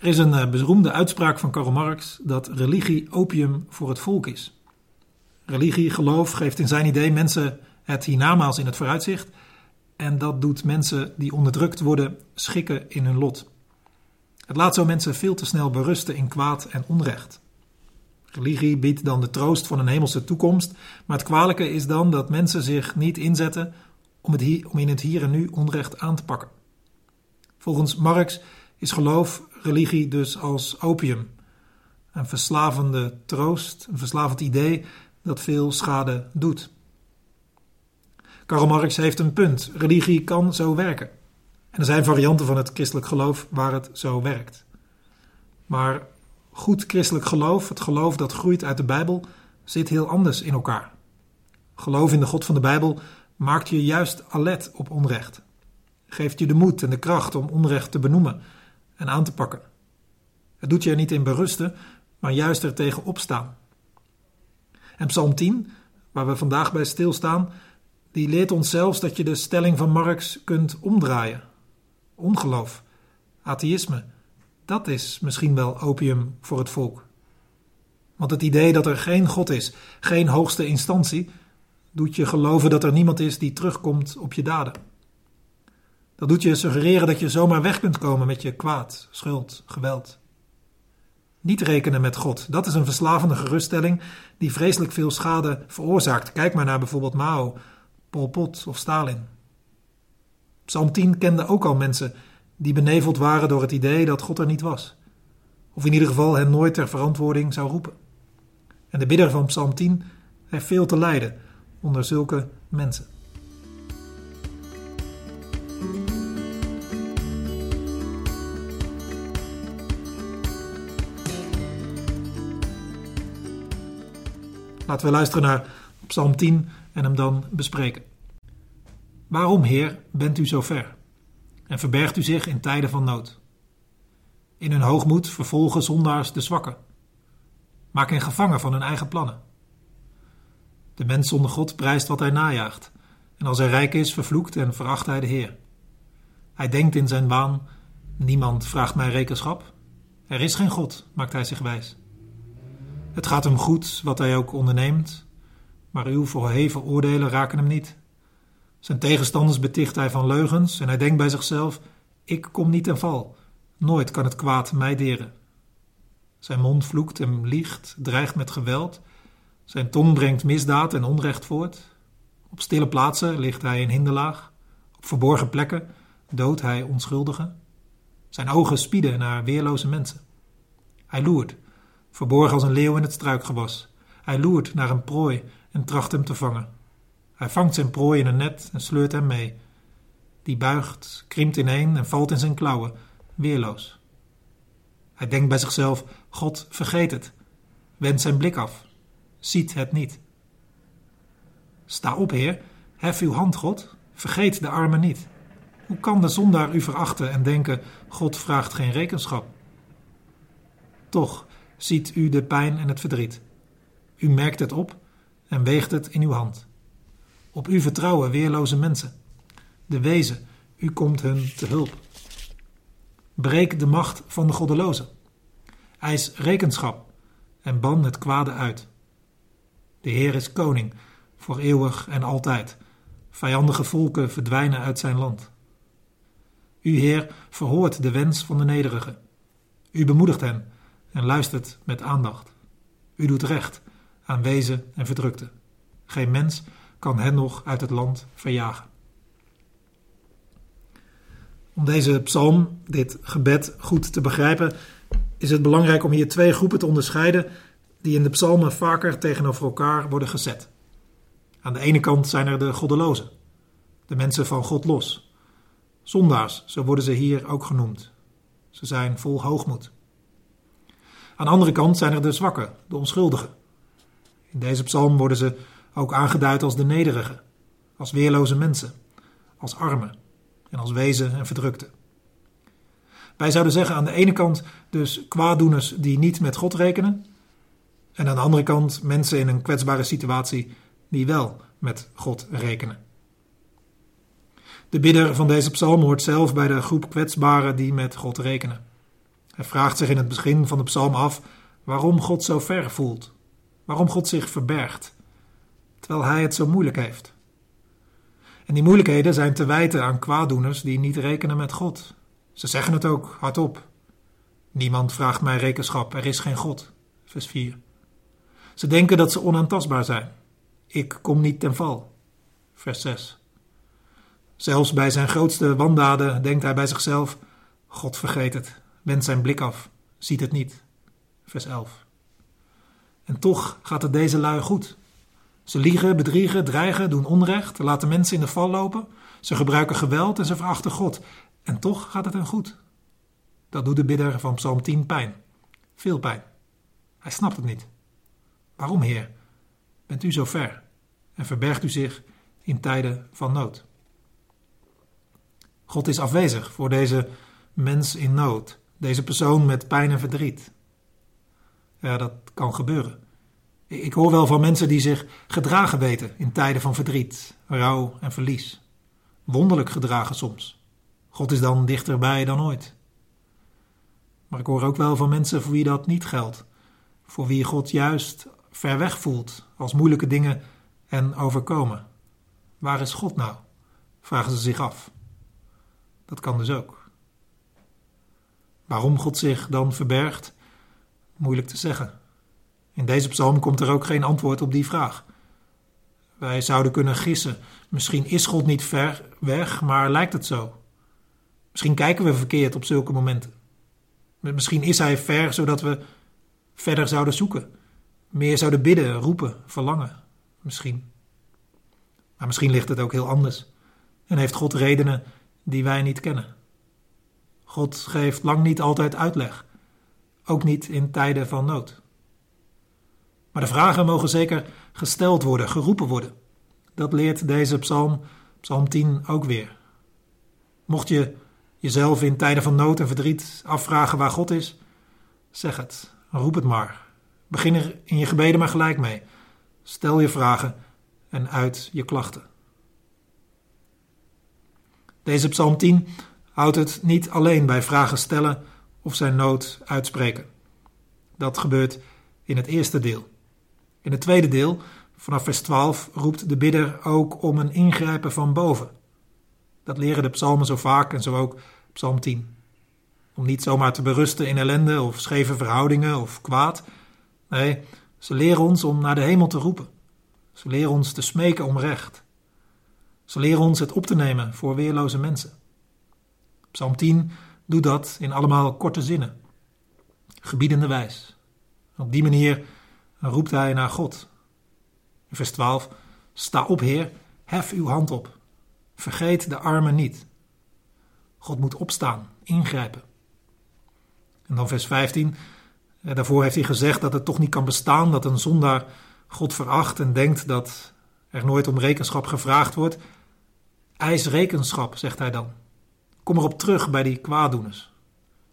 Er is een eh, beroemde uitspraak van Karl Marx dat religie opium voor het volk is. Religie, geloof, geeft in zijn idee mensen het hiernamaals in het vooruitzicht. En dat doet mensen die onderdrukt worden schikken in hun lot. Het laat zo mensen veel te snel berusten in kwaad en onrecht. Religie biedt dan de troost van een hemelse toekomst, maar het kwalijke is dan dat mensen zich niet inzetten om, het om in het hier en nu onrecht aan te pakken. Volgens Marx is geloof, religie dus als opium, een verslavende troost, een verslavend idee dat veel schade doet. Karl Marx heeft een punt. Religie kan zo werken. En er zijn varianten van het christelijk geloof waar het zo werkt. Maar goed christelijk geloof, het geloof dat groeit uit de Bijbel, zit heel anders in elkaar. Geloof in de God van de Bijbel maakt je juist alert op onrecht. Geeft je de moed en de kracht om onrecht te benoemen en aan te pakken. Het doet je er niet in berusten, maar juist er tegen opstaan. En Psalm 10, waar we vandaag bij stilstaan, die leert ons zelfs dat je de stelling van Marx kunt omdraaien. Ongeloof, atheïsme, dat is misschien wel opium voor het volk. Want het idee dat er geen God is, geen hoogste instantie, doet je geloven dat er niemand is die terugkomt op je daden. Dat doet je suggereren dat je zomaar weg kunt komen met je kwaad, schuld, geweld. Niet rekenen met God, dat is een verslavende geruststelling die vreselijk veel schade veroorzaakt. Kijk maar naar bijvoorbeeld Mao, Pol Pot of Stalin. Psalm 10 kende ook al mensen die beneveld waren door het idee dat God er niet was. Of in ieder geval hen nooit ter verantwoording zou roepen. En de bidder van Psalm 10 heeft veel te lijden onder zulke mensen. Laten we luisteren naar Psalm 10 en hem dan bespreken. Waarom, Heer, bent u zo ver? En verbergt u zich in tijden van nood? In hun hoogmoed vervolgen zondaars de zwakken. Maak hen gevangen van hun eigen plannen. De mens zonder God prijst wat hij najaagt. En als hij rijk is, vervloekt en veracht hij de Heer. Hij denkt in zijn waan: niemand vraagt mij rekenschap. Er is geen God, maakt hij zich wijs. Het gaat hem goed wat hij ook onderneemt, maar uw verheven oordelen raken hem niet. Zijn tegenstanders beticht hij van leugens en hij denkt bij zichzelf: Ik kom niet ten val, nooit kan het kwaad mij deren. Zijn mond vloekt en liegt, dreigt met geweld. Zijn tong brengt misdaad en onrecht voort. Op stille plaatsen ligt hij in hinderlaag. Op verborgen plekken doodt hij onschuldigen. Zijn ogen spieden naar weerloze mensen. Hij loert, verborgen als een leeuw in het struikgewas. Hij loert naar een prooi en tracht hem te vangen. Hij vangt zijn prooi in een net en sleurt hem mee. Die buigt, krimpt ineen en valt in zijn klauwen, weerloos. Hij denkt bij zichzelf: God vergeet het. Wendt zijn blik af. Ziet het niet. Sta op, Heer. Hef uw hand, God. Vergeet de armen niet. Hoe kan de zondaar u verachten en denken: God vraagt geen rekenschap? Toch ziet u de pijn en het verdriet. U merkt het op en weegt het in uw hand. Op u vertrouwen weerloze mensen. De wezen, u komt hun te hulp. Breek de macht van de goddeloze. Eis rekenschap en ban het kwade uit. De Heer is koning, voor eeuwig en altijd. Vijandige volken verdwijnen uit zijn land. U, Heer, verhoort de wens van de nederige. U bemoedigt hen en luistert met aandacht. U doet recht aan wezen en verdrukte. Geen mens kan hen nog uit het land verjagen. Om deze psalm, dit gebed, goed te begrijpen, is het belangrijk om hier twee groepen te onderscheiden die in de psalmen vaker tegenover elkaar worden gezet. Aan de ene kant zijn er de goddelozen, de mensen van God los. Zondaars, zo worden ze hier ook genoemd. Ze zijn vol hoogmoed. Aan de andere kant zijn er de zwakken, de onschuldigen. In deze psalm worden ze ook aangeduid als de nederigen, als weerloze mensen, als armen en als wezen en verdrukte. Wij zouden zeggen aan de ene kant dus kwaaddoeners die niet met God rekenen, en aan de andere kant mensen in een kwetsbare situatie die wel met God rekenen. De bidder van deze psalm hoort zelf bij de groep kwetsbaren die met God rekenen. Hij vraagt zich in het begin van de psalm af waarom God zo ver voelt, waarom God zich verbergt, terwijl hij het zo moeilijk heeft. En die moeilijkheden zijn te wijten aan kwaaddoeners die niet rekenen met God. Ze zeggen het ook hardop. Niemand vraagt mij rekenschap, er is geen God. Vers 4. Ze denken dat ze onaantastbaar zijn. Ik kom niet ten val. Vers 6. Zelfs bij zijn grootste wandaden denkt hij bij zichzelf: God vergeet het, wendt zijn blik af, ziet het niet. Vers 11. En toch gaat het deze lui goed. Ze liegen, bedriegen, dreigen, doen onrecht, laten mensen in de val lopen. Ze gebruiken geweld en ze verachten God. En toch gaat het hen goed. Dat doet de bidder van Psalm 10 pijn. Veel pijn. Hij snapt het niet. Waarom, Heer, bent u zo ver en verbergt u zich in tijden van nood? God is afwezig voor deze mens in nood, deze persoon met pijn en verdriet. Ja, dat kan gebeuren. Ik hoor wel van mensen die zich gedragen weten in tijden van verdriet, rouw en verlies. Wonderlijk gedragen soms. God is dan dichterbij dan ooit. Maar ik hoor ook wel van mensen voor wie dat niet geldt. Voor wie God juist ver weg voelt als moeilijke dingen en overkomen. Waar is God nou? vragen ze zich af. Dat kan dus ook. Waarom God zich dan verbergt, moeilijk te zeggen. In deze psalm komt er ook geen antwoord op die vraag. Wij zouden kunnen gissen. Misschien is God niet ver weg, maar lijkt het zo. Misschien kijken we verkeerd op zulke momenten. Misschien is Hij ver zodat we verder zouden zoeken. Meer zouden bidden, roepen, verlangen. Misschien. Maar misschien ligt het ook heel anders. En heeft God redenen die wij niet kennen. God geeft lang niet altijd uitleg. Ook niet in tijden van nood. Maar de vragen mogen zeker gesteld worden, geroepen worden. Dat leert deze psalm, psalm 10, ook weer. Mocht je jezelf in tijden van nood en verdriet afvragen waar God is, zeg het, roep het maar. Begin er in je gebeden maar gelijk mee. Stel je vragen en uit je klachten. Deze psalm 10 houdt het niet alleen bij vragen stellen of zijn nood uitspreken. Dat gebeurt in het eerste deel. In het tweede deel, vanaf vers 12, roept de bidder ook om een ingrijpen van boven. Dat leren de psalmen zo vaak en zo ook psalm 10. Om niet zomaar te berusten in ellende of scheve verhoudingen of kwaad. Nee, ze leren ons om naar de hemel te roepen. Ze leren ons te smeken om recht. Ze leren ons het op te nemen voor weerloze mensen. Psalm 10 doet dat in allemaal korte zinnen, gebiedende wijs. Op die manier roept hij naar God. In vers 12: Sta op, Heer, hef uw hand op. Vergeet de armen niet. God moet opstaan, ingrijpen. En dan vers 15. Eh, daarvoor heeft hij gezegd dat het toch niet kan bestaan dat een zondaar God veracht en denkt dat er nooit om rekenschap gevraagd wordt. Eis rekenschap, zegt hij dan. Kom erop terug bij die kwaaddoeners.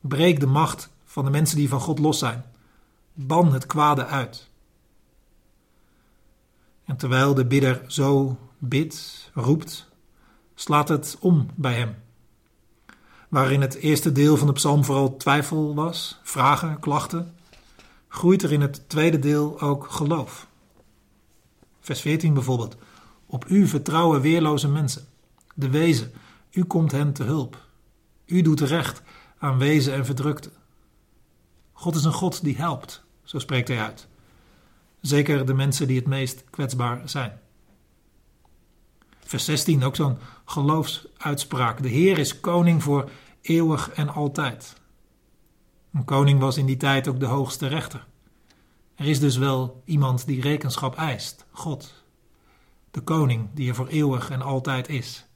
Breek de macht van de mensen die van God los zijn. Ban het kwade uit. En terwijl de bidder zo bidt, roept, slaat het om bij hem. Waarin het eerste deel van de psalm vooral twijfel was, vragen, klachten, groeit er in het tweede deel ook geloof. Vers 14 bijvoorbeeld. Op u vertrouwen weerloze mensen. De wezen, u komt hen te hulp. U doet recht aan wezen en verdrukte. God is een God die helpt, zo spreekt hij uit. Zeker de mensen die het meest kwetsbaar zijn. Vers 16, ook zo'n geloofsuitspraak. De Heer is koning voor eeuwig en altijd. Een koning was in die tijd ook de hoogste rechter. Er is dus wel iemand die rekenschap eist, God. De koning die er voor eeuwig en altijd is.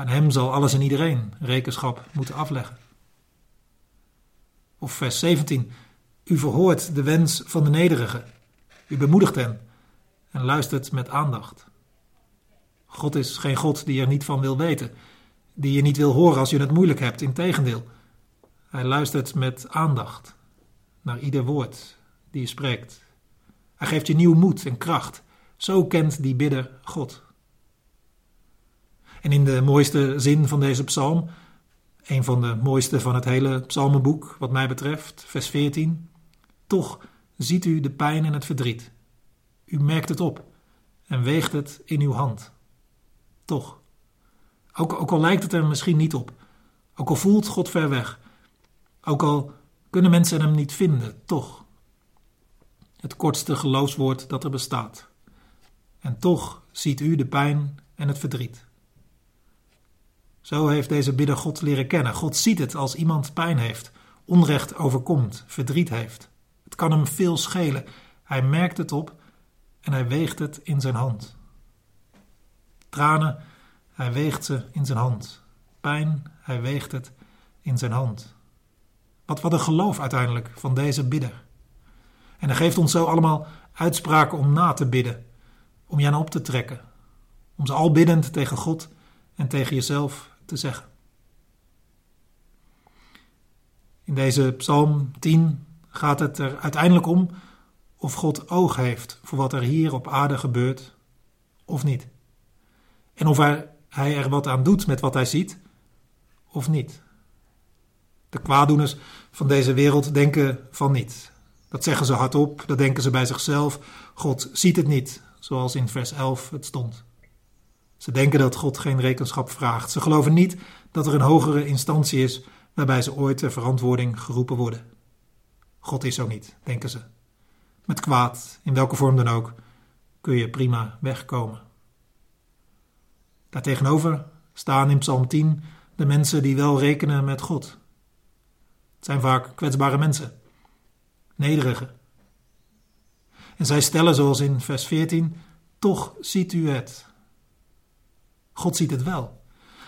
Aan hem zal alles en iedereen rekenschap moeten afleggen. Of vers 17. U verhoort de wens van de nederige. U bemoedigt hen en luistert met aandacht. God is geen God die er niet van wil weten, die je niet wil horen als je het moeilijk hebt. Integendeel, hij luistert met aandacht naar ieder woord die je spreekt. Hij geeft je nieuw moed en kracht. Zo kent die bidder God. En in de mooiste zin van deze psalm, Een van de mooiste van het hele psalmenboek, wat mij betreft, vers 14. Toch ziet u de pijn en het verdriet. U merkt het op en weegt het in uw hand. Toch. Ook, ook al lijkt het er misschien niet op. Ook al voelt God ver weg. Ook al kunnen mensen hem niet vinden, toch. Het kortste geloofswoord dat er bestaat. En toch ziet u de pijn en het verdriet. Zo heeft deze bidder God leren kennen. God ziet het als iemand pijn heeft, onrecht overkomt, verdriet heeft. Het kan hem veel schelen. Hij merkt het op en hij weegt het in zijn hand. Tranen, hij weegt ze in zijn hand. Pijn, hij weegt het in zijn hand. Wat, wat een geloof uiteindelijk van deze bidder. En hij geeft ons zo allemaal uitspraken om na te bidden, om je aan op te trekken, om ze al biddend tegen God en tegen jezelf te zeggen. In deze Psalm 10 gaat het er uiteindelijk om of God oog heeft voor wat er hier op aarde gebeurt of niet. En of hij er wat aan doet met wat hij ziet of niet. De kwaadoeners van deze wereld denken van niet. Dat zeggen ze hardop, dat denken ze bij zichzelf. God ziet het niet, zoals in vers 11 het stond. Ze denken dat God geen rekenschap vraagt. Ze geloven niet dat er een hogere instantie is waarbij ze ooit ter verantwoording geroepen worden. God is zo niet, denken ze. Met kwaad, in welke vorm dan ook, kun je prima wegkomen. Daartegenover staan in Psalm 10 de mensen die wel rekenen met God. Het zijn vaak kwetsbare mensen, nederige. En zij stellen, zoals in vers 14, toch ziet u het. God ziet het wel.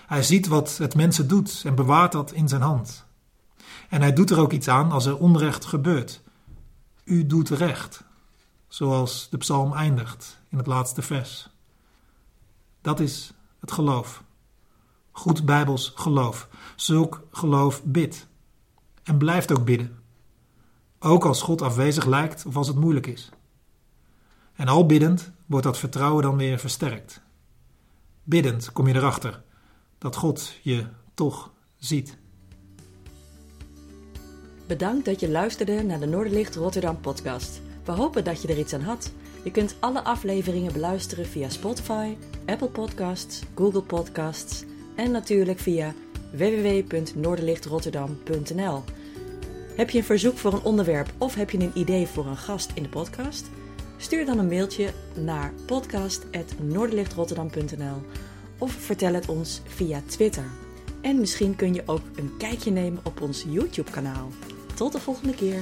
Hij ziet wat het mensen doet en bewaart dat in zijn hand. En hij doet er ook iets aan als er onrecht gebeurt. U doet recht, zoals de psalm eindigt in het laatste vers. Dat is het geloof. Goed bijbels geloof. Zulk geloof bidt. En blijft ook bidden. Ook als God afwezig lijkt of als het moeilijk is. En al biddend wordt dat vertrouwen dan weer versterkt. Biddend kom je erachter dat God je toch ziet. Bedankt dat je luisterde naar de Noorderlicht Rotterdam podcast. We hopen dat je er iets aan had. Je kunt alle afleveringen beluisteren via Spotify, Apple Podcasts, Google Podcasts en natuurlijk via www.noorderlichtrotterdam.nl. Heb je een verzoek voor een onderwerp of heb je een idee voor een gast in de podcast? Stuur dan een mailtje naar podcast.noorderlichtrotterdam.nl of vertel het ons via Twitter. En misschien kun je ook een kijkje nemen op ons YouTube-kanaal. Tot de volgende keer.